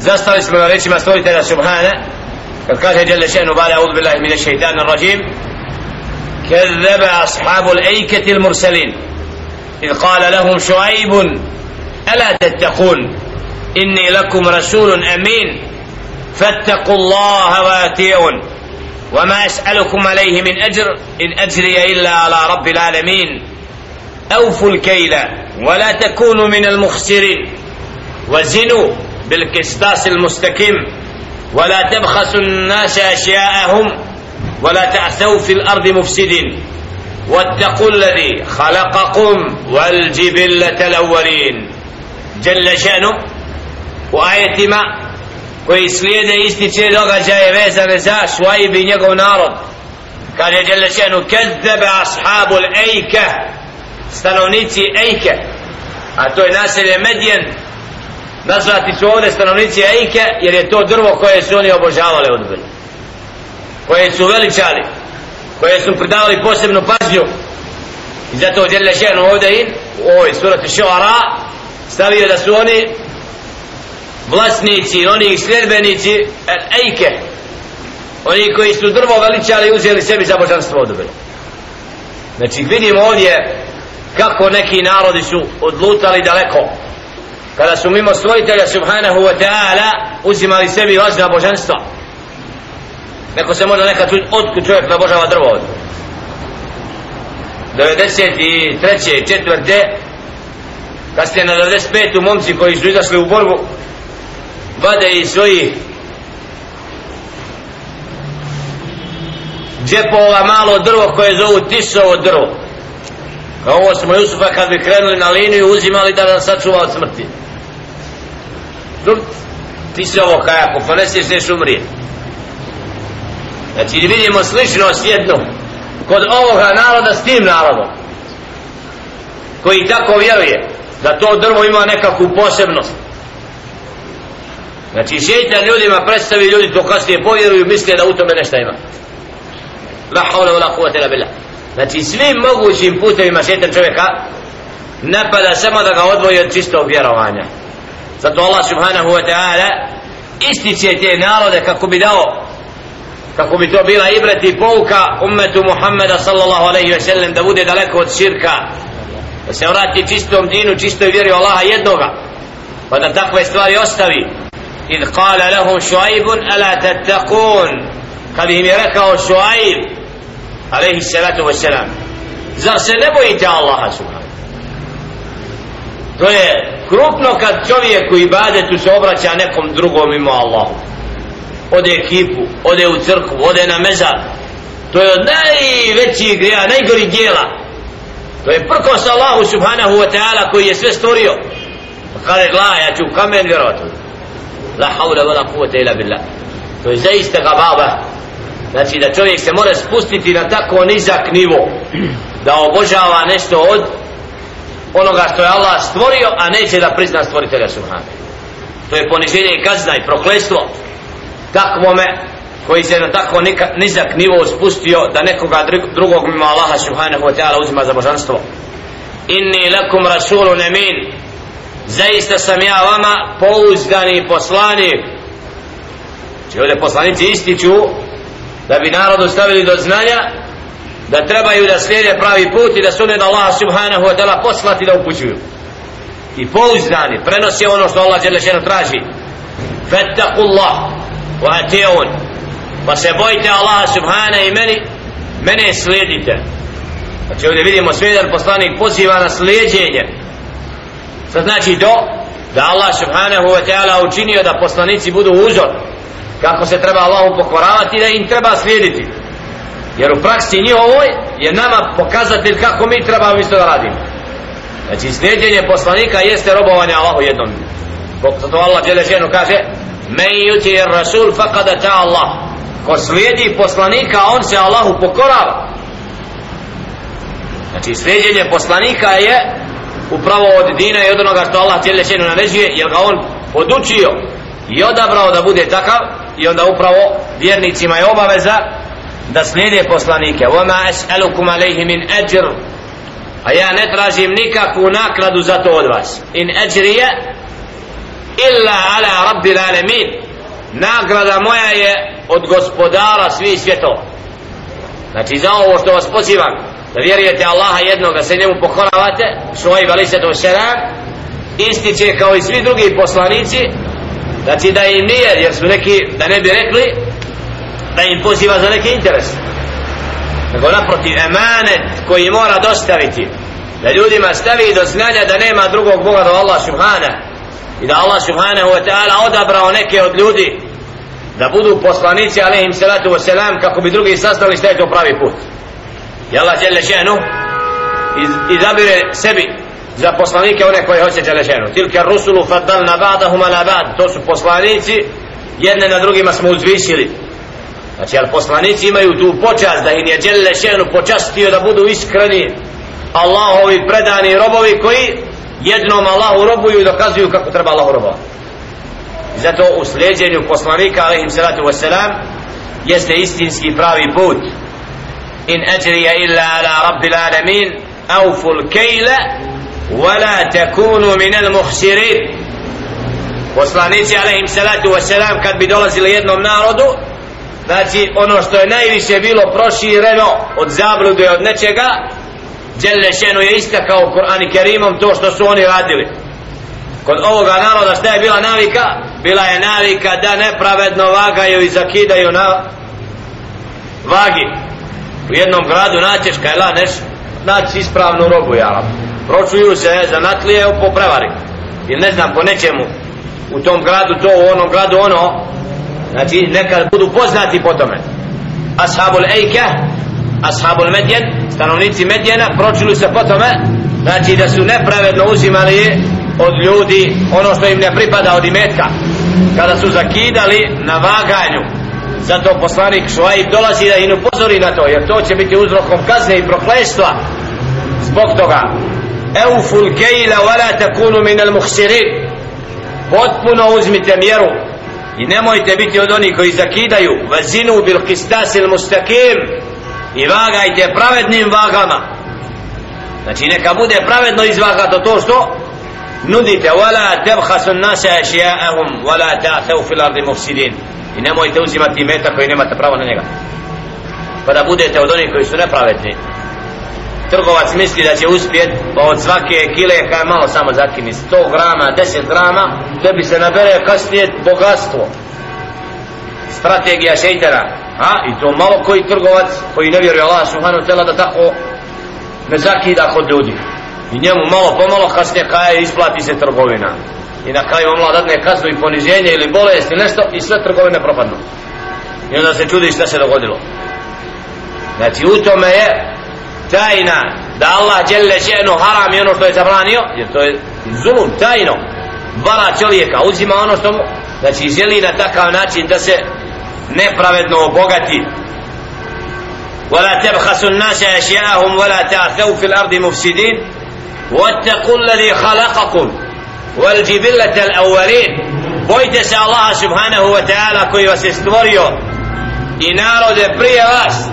zastali smo na rečima stvoritelja Subhana kad kaže Jelle še'nu bada audhu billahi mine šeitanu rajim كذب أصحاب الأيكة المرسلين. إذ قال لهم شعيب ألا تتقون؟ إني لكم رسول أمين. فاتقوا الله واتيعون وما أسألكم عليه من أجر إن أجري إلا على رب العالمين. أوفوا الكيل ولا تكونوا من المخسرين. وزنوا بالكستاس المستكم ولا تبخسوا الناس أشياءهم ولا تعثوا في الأرض مفسدين. واتقوا الذي خلقكم والجبلة الأولين. جل شأنه. وآية ما؟ ويسلينا يستيشي لغة جاي بيزا نزا سواي بنيقو نارو قال جل شأنه كذب أصحاب الأيكة. ستانونيتي أيكة. أتو ناس المدين مدين nazvati su ovdje stanovnici ejke jer je to drvo koje su oni obožavali odbili koje su veličali koje su pridavali posebnu pažnju. I zato Đelešenu ovdje in u ovoj surati Šuara stavio da su oni vlasnici, oni sljedbenici ejke, oni koji su drvo veličali i uzeli sebi za božanstvo odobili. Znači vidimo ovdje kako neki narodi su odlutali daleko kada su mimo stvoritelja subhanahu wa ta'ala uzimali sebi važna božanstva. Neko se možda nekad čuti otkud čovjek nabožava drvo od. 93. četvrte kasnije na 95. momci koji su izašli u borbu vade iz svojih džepova malo drvo koje zovu tisovo drvo kao ovo smo Jusufa kad bi krenuli na liniju uzimali da nas sačuva od smrti tisovo kaj ako poneseš neš umrije znači vidimo sličnost jednu kod ovoga naroda s tim narodom koji tako vjeruje da to drvo ima nekakvu posebnost Znači šeitan ljudima predstavi ljudi to kasnije povjeruju misle da u tome nešto ima. La hawla wala quwwata illa billah. Znači svim mogućim putevima šeitan čovjeka napada samo da ga odvoji od čistog vjerovanja zato Allah subhanahu wa ta'ala ističe te narode kako bi dao kako bi to bila ibrati pouka umetu Muhammeda sallallahu alaihi wa sallam da bude daleko od širka. Da se vrati čistom dinu, čistoj vjeri Allaha jednoga. Pa da takve stvari ostavi. Id kala lahum šuaibun ala tattakun kad im je rekao šuaib alaihi salatu wa sallam zar se ne bojite Allaha subhanahu to je krupno kad čovjek u ibadetu se obraća nekom drugom mimo Allahu. Ode ekipu, ode u crkvu, ode na mezar. To je od najvećih grija, najgori dijela. To je prkos Allahu subhanahu wa ta'ala koji je sve stvorio. Pa Kada gla, ja ću kamen vjerovati la haula wala quwwata illa billah. To je zaista gababa. Znači da čovjek se mora spustiti na tako nizak nivo da obožava nešto od onoga što je Allah stvorio a neće da prizna stvoritelja Subhane. to je poniženje i kazna i proklestvo takvome koji se na tako nizak nivo spustio da nekoga drugog mimo Allaha subhanahu wa ta'ala uzima za božanstvo. Inni lakum rasulun amin. Zaista sam ja vama pouzdani poslanik. Znači ovdje poslanici ističu da bi narodu stavili do znanja da trebaju da slijede pravi put i da su da Allah subhanahu wa ta'ala poslati da upućuju. I pouzdani prenosi ono što Allah žele traži. Fettakullah wa ati'un. Pa se bojite Allaha subhanahu i meni mene slijedite. Znači ovdje vidimo svijedan poslanik poziva na slijedjenje. Što znači do? Da Allah subhanahu wa ta'ala učinio da poslanici budu uzor. Kako se treba Allahu pokoravati da im treba slijediti. Jer u praksi njihovoj je nama pokazatelj kako mi trebamo isto da radimo. Znači slijedjenje poslanika jeste robovanje Allahu jednom. Zato Allah djele ženu kaže Men yuti rasul faqada ta Allah. Ko slijedi poslanika on se Allahu pokorava. Znači slijedjenje poslanika je upravo od dina i od onoga što Allah cijeli šenu naređuje jer ga on podučio i odabrao da bude takav i onda upravo vjernicima je obaveza da slijede poslanike وَمَا أَسْأَلُكُمْ عَلَيْهِ مِنْ أَجْرُ a ja ne tražim nikakvu nakladu za to od vas in أَجْرِيَ illa ala rabbil alamin nagrada moja je od gospodara svih svjetova znači za ovo što vas pozivam da vjerujete Allaha jednog da se njemu pokoravate šuajb ali se to selam ističe kao i svi drugi poslanici znači da im nije jer su neki da ne bi rekli da im poziva za neki interes nego naprotiv emanet koji mora dostaviti. Da ljudima stavi do znanja da nema drugog Boga do Allah subhana i da Allah subhanahu wa ta'ala odabrao neke od ljudi da budu poslanici alaihim salatu wa salam kako bi drugi sastavili šta je to pravi put. I Allah žele šenu izabire sebi za poslanike one koje hoće žele šenu. Tilke rusulu faddalna ba'dahum ala ba'd. To su poslanici jedne na drugima smo uzvisili znači ali poslanici imaju tu počast da im je Đelle Šenu počastio da budu iskreni Allahovi predani robovi koji jednom Allahu robuju i dokazuju kako treba Allahu robovati. Zato u sljeđenju poslanika alaihim salatu wasalam jeste istinski pravi put. In ajrija illa ala rabbil alamin auful kejla wala takunu min al muhsirin. Poslanici alaihim salatu wasalam kad bi dolazili jednom narodu znači ono što je najviše bilo prošireno od zablude od nečega Đelešenu je istakao Kur'an i Kerimom to što su oni radili. Kod ovoga naroda šta je bila navika? Bila je navika da nepravedno vagaju i zakidaju na vagi. U jednom gradu naćeš kaj laneš naći ispravnu robu ja. Pročuju se za natlije po prevari. Ili ne znam po nečemu u tom gradu to u onom gradu ono znači neka budu poznati po tome. Ashabul ejke ashabul medjen stanovnici medjena pročili se po tome znači da su nepravedno uzimali od ljudi ono što im ne pripada od imetka. Kada su zakidali na vaganju zato poslanik Šuaib dolazi da im upozori na to jer to će biti uzrokom kazne i proklestva zbog toga. Euful kejla wala takunu min al muhsirin. Potpuno uzmite mjeru i nemojte biti od onih koji zakidaju vazinu bil kistasil mustakim i vagajte pravednim vagama. Znači neka bude pravedno izvagato to što nudite. Wala tabhasu an-nasa ashya'ahum wala ta'thaw fil ardi mufsidin i nemojte uzimati meta koji nemate pravo na njega. Pa da budete od onih koji su nepravedni trgovac misli da će uspjet pa od svake kile kaj malo samo zakini 100 grama, 10 grama tebi se nabere kasnije bogatstvo. Strategija šeitera a? I to malo koji trgovac koji ne vjeruje Allah subhanahu tela da tako ne zakida kod ljudi. I njemu malo pomalo kasnije kaje isplati se trgovina. I na kraju omla dadne kaznu i poniženje ili bolest ili nešto i sve trgovine propadnu. I onda se čudi šta se dogodilo. Znači u tome je tajna da Allah djelle ženu haram i ono što je zabranio jer to je zulum tajno vara čovjeka uzima ono što mu znači želi na takav način da se nepravedno obogati ولا تبخسوا الناس أشياءهم ولا تعثوا في الأرض مفسدين واتقوا الذي خلقكم والجبلة الأولين bojte se Allaha subhanahu wa ta'ala koji vas je stvorio i narode prije vas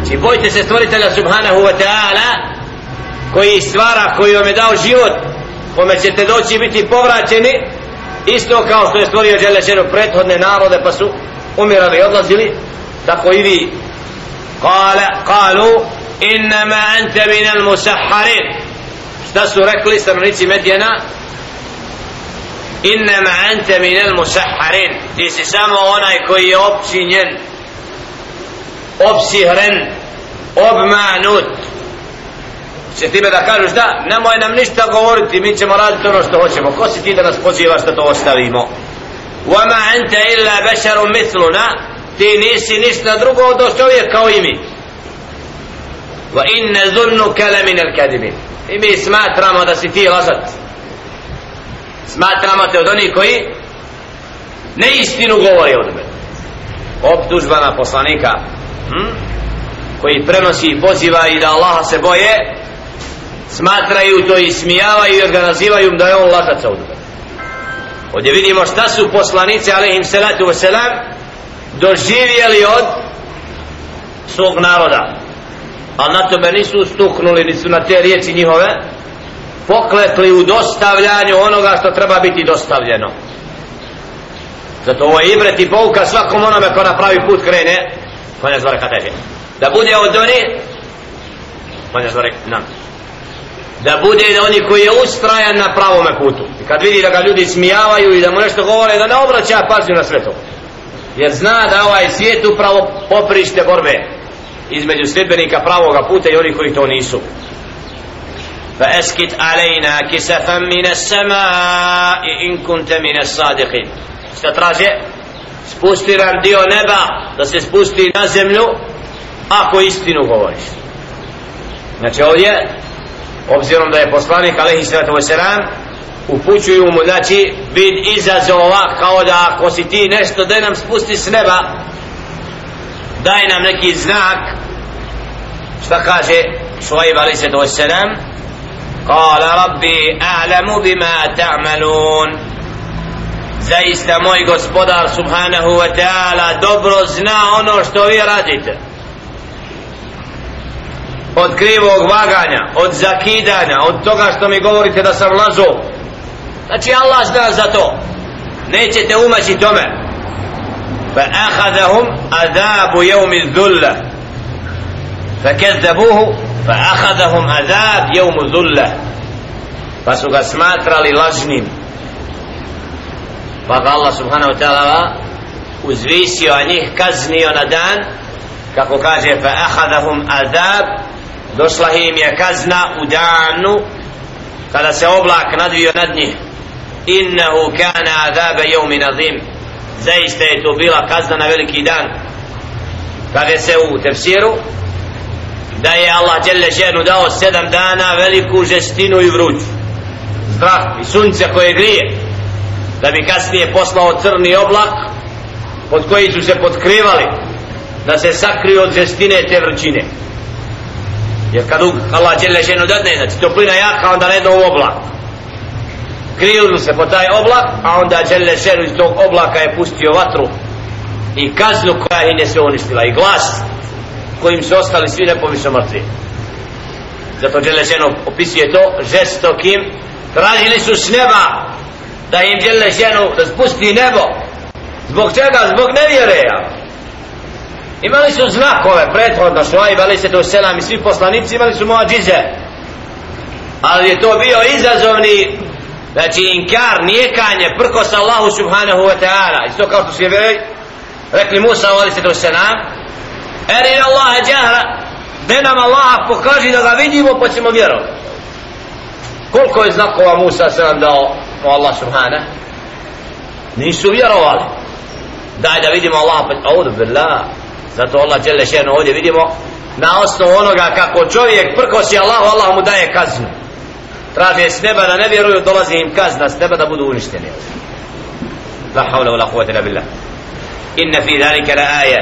znači bojte se stvoritelja subhanahu wa ta'ala koji stvara, koji vam je dao život kome ćete doći biti povraćeni isto kao što je stvorio Đelešenu prethodne narode pa su umirali i odlazili tako i vi. Kale, kalu innama ente minal musaharin šta su rekli stanovnici Medjena? Innama ente minal musaharin ti si samo onaj koji je općinjen opsihren obmanut će time da kažeš da nemoj nam ništa govoriti mi ćemo raditi ono što hoćemo ko si ti da nas pozivaš da to ostavimo وما أنت إلا بشر مثلنا ti nisi ništa drugo od čovjek kao i mi وإن ظنك لمن الكاذبين i mi smatramo da si ti lažat smatramo te od onih koji neistinu govori od mene optužba na poslanika hm? koji prenosi i poziva i da Allaha se boje smatraju to i smijavaju jer ga nazivaju da je on lažac od mene ovdje vidimo šta su poslanice alaihim salatu wasalam doživjeli od svog naroda. A na tome nisu stuknuli nisu na te riječi njihove pokletli u dostavljanju onoga što treba biti dostavljeno. Zato ovo je ibret i pouka svakom onome ko na pravi put krene konja zvore kada je da bude od oni konja zvore nam da bude da oni koji je ustrajan na pravome putu i kad vidi da ga ljudi smijavaju i da mu nešto govore da ne obraća pažnju na sve to jer zna da ovaj svijet upravo poprište borbe između sljedbenika pravoga puta i onih koji to nisu فأسكت علينا كسفا من السماء إن كنت من الصادقين šta traže spusti nam dio neba da se spusti na zemlju ako istinu govoriš znači ovdje obzirom da je poslanik alaihi sallatu wasalam upućuju mu znači vid izazova kao da ako si ti nešto da nam spusti s neba daj nam neki znak šta kaže Šuaib alaihi sallatu wasalam قال ربي أعلم بما تعملون zaista moj gospodar subhanahu wa ta'ala dobro zna ono što vi radite. Od krivog vaganja od zakidanja od toga što mi govorite da sam lazo. Znači Allah zna za to. Nećete umaći tome. Fa ahadahum adabu jevmi dhulla. Fa kezdabuhu fa ahadahum adab jevmu lažnim pa ga Allah subhanahu wa ta'ala uzvisio a njih kaznio na dan kako kaže fa ahadahum azab došla im je kazna u danu kada se oblak nadvio nad njih. Innahu kana azab yawmi nazim zaista je to bila kazna na veliki dan. Kaže se u tefsiru da je Allah dželle ženu dao sedam dana veliku žestinu i vruć zrak i sunce koje grije da bi kasnije poslao crni oblak pod koji su se potkrivali da se sakriju od žestine te vrućine. Jer kad Allah dželle ženu dadne znači toplina jaka onda ne do oblak. Kriju se po taj oblak a onda dželle ženu iz tog oblaka je pustio vatru i kaznu koja je ne se uništila i glas kojim su ostali svi nepovišno mrtvi. Zato dželle ženu opisuje to žestokim. Tražili su s neba da im djele ženu da spusti nebo. Zbog čega? zbog nevjereja imali su znakove prethodno šuaib ali se to selam i svi poslanici imali su muadžize. Džize ali je to bio izazovni znači inkar, nijekanje prkos Allahu subhanahu wa ta'ala. Isto kao što su je rekli Musa ali se to selam eri Allah džahra da nam Allah pokaži da ga vidimo pa ćemo vjerovati. Koliko je znakova Musa se nam dao? o Allah subhana nisu vjerovali daj da vidimo Allah pa audu billah zato Allah djele šeno ovdje vidimo na osnovu onoga kako čovjek prkosi Allahu Allah mu daje kaznu traže s neba da ne vjeruju dolazi im kazna s neba da budu uništeni la hawla wala quwwata illa billah inna fi dhalika la aya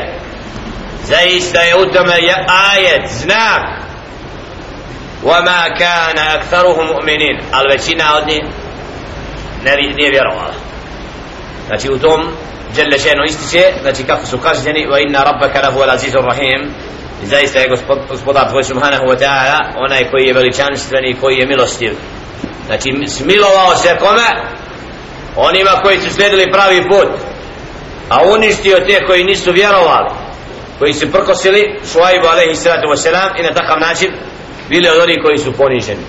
zaista je u tome ajet znak وما كان أكثرهم مؤمنين الوشينا od ne, nije vjerovala. Znači u tom Jelle šeno ističe znači kako su kažnjeni wa inna rabbaka lahu al azizur rahim. I zaista je gospod, gospodar tvoj subhanahu wa ta'ala onaj koji je veličanstven i koji je milostiv. Znači smilovao se kome? Onima koji su slijedili pravi put. A uništio te koji nisu vjerovali koji su prkosili šuajbu alaihi sallatu wasalam i na takav način bili od onih koji su poniženi.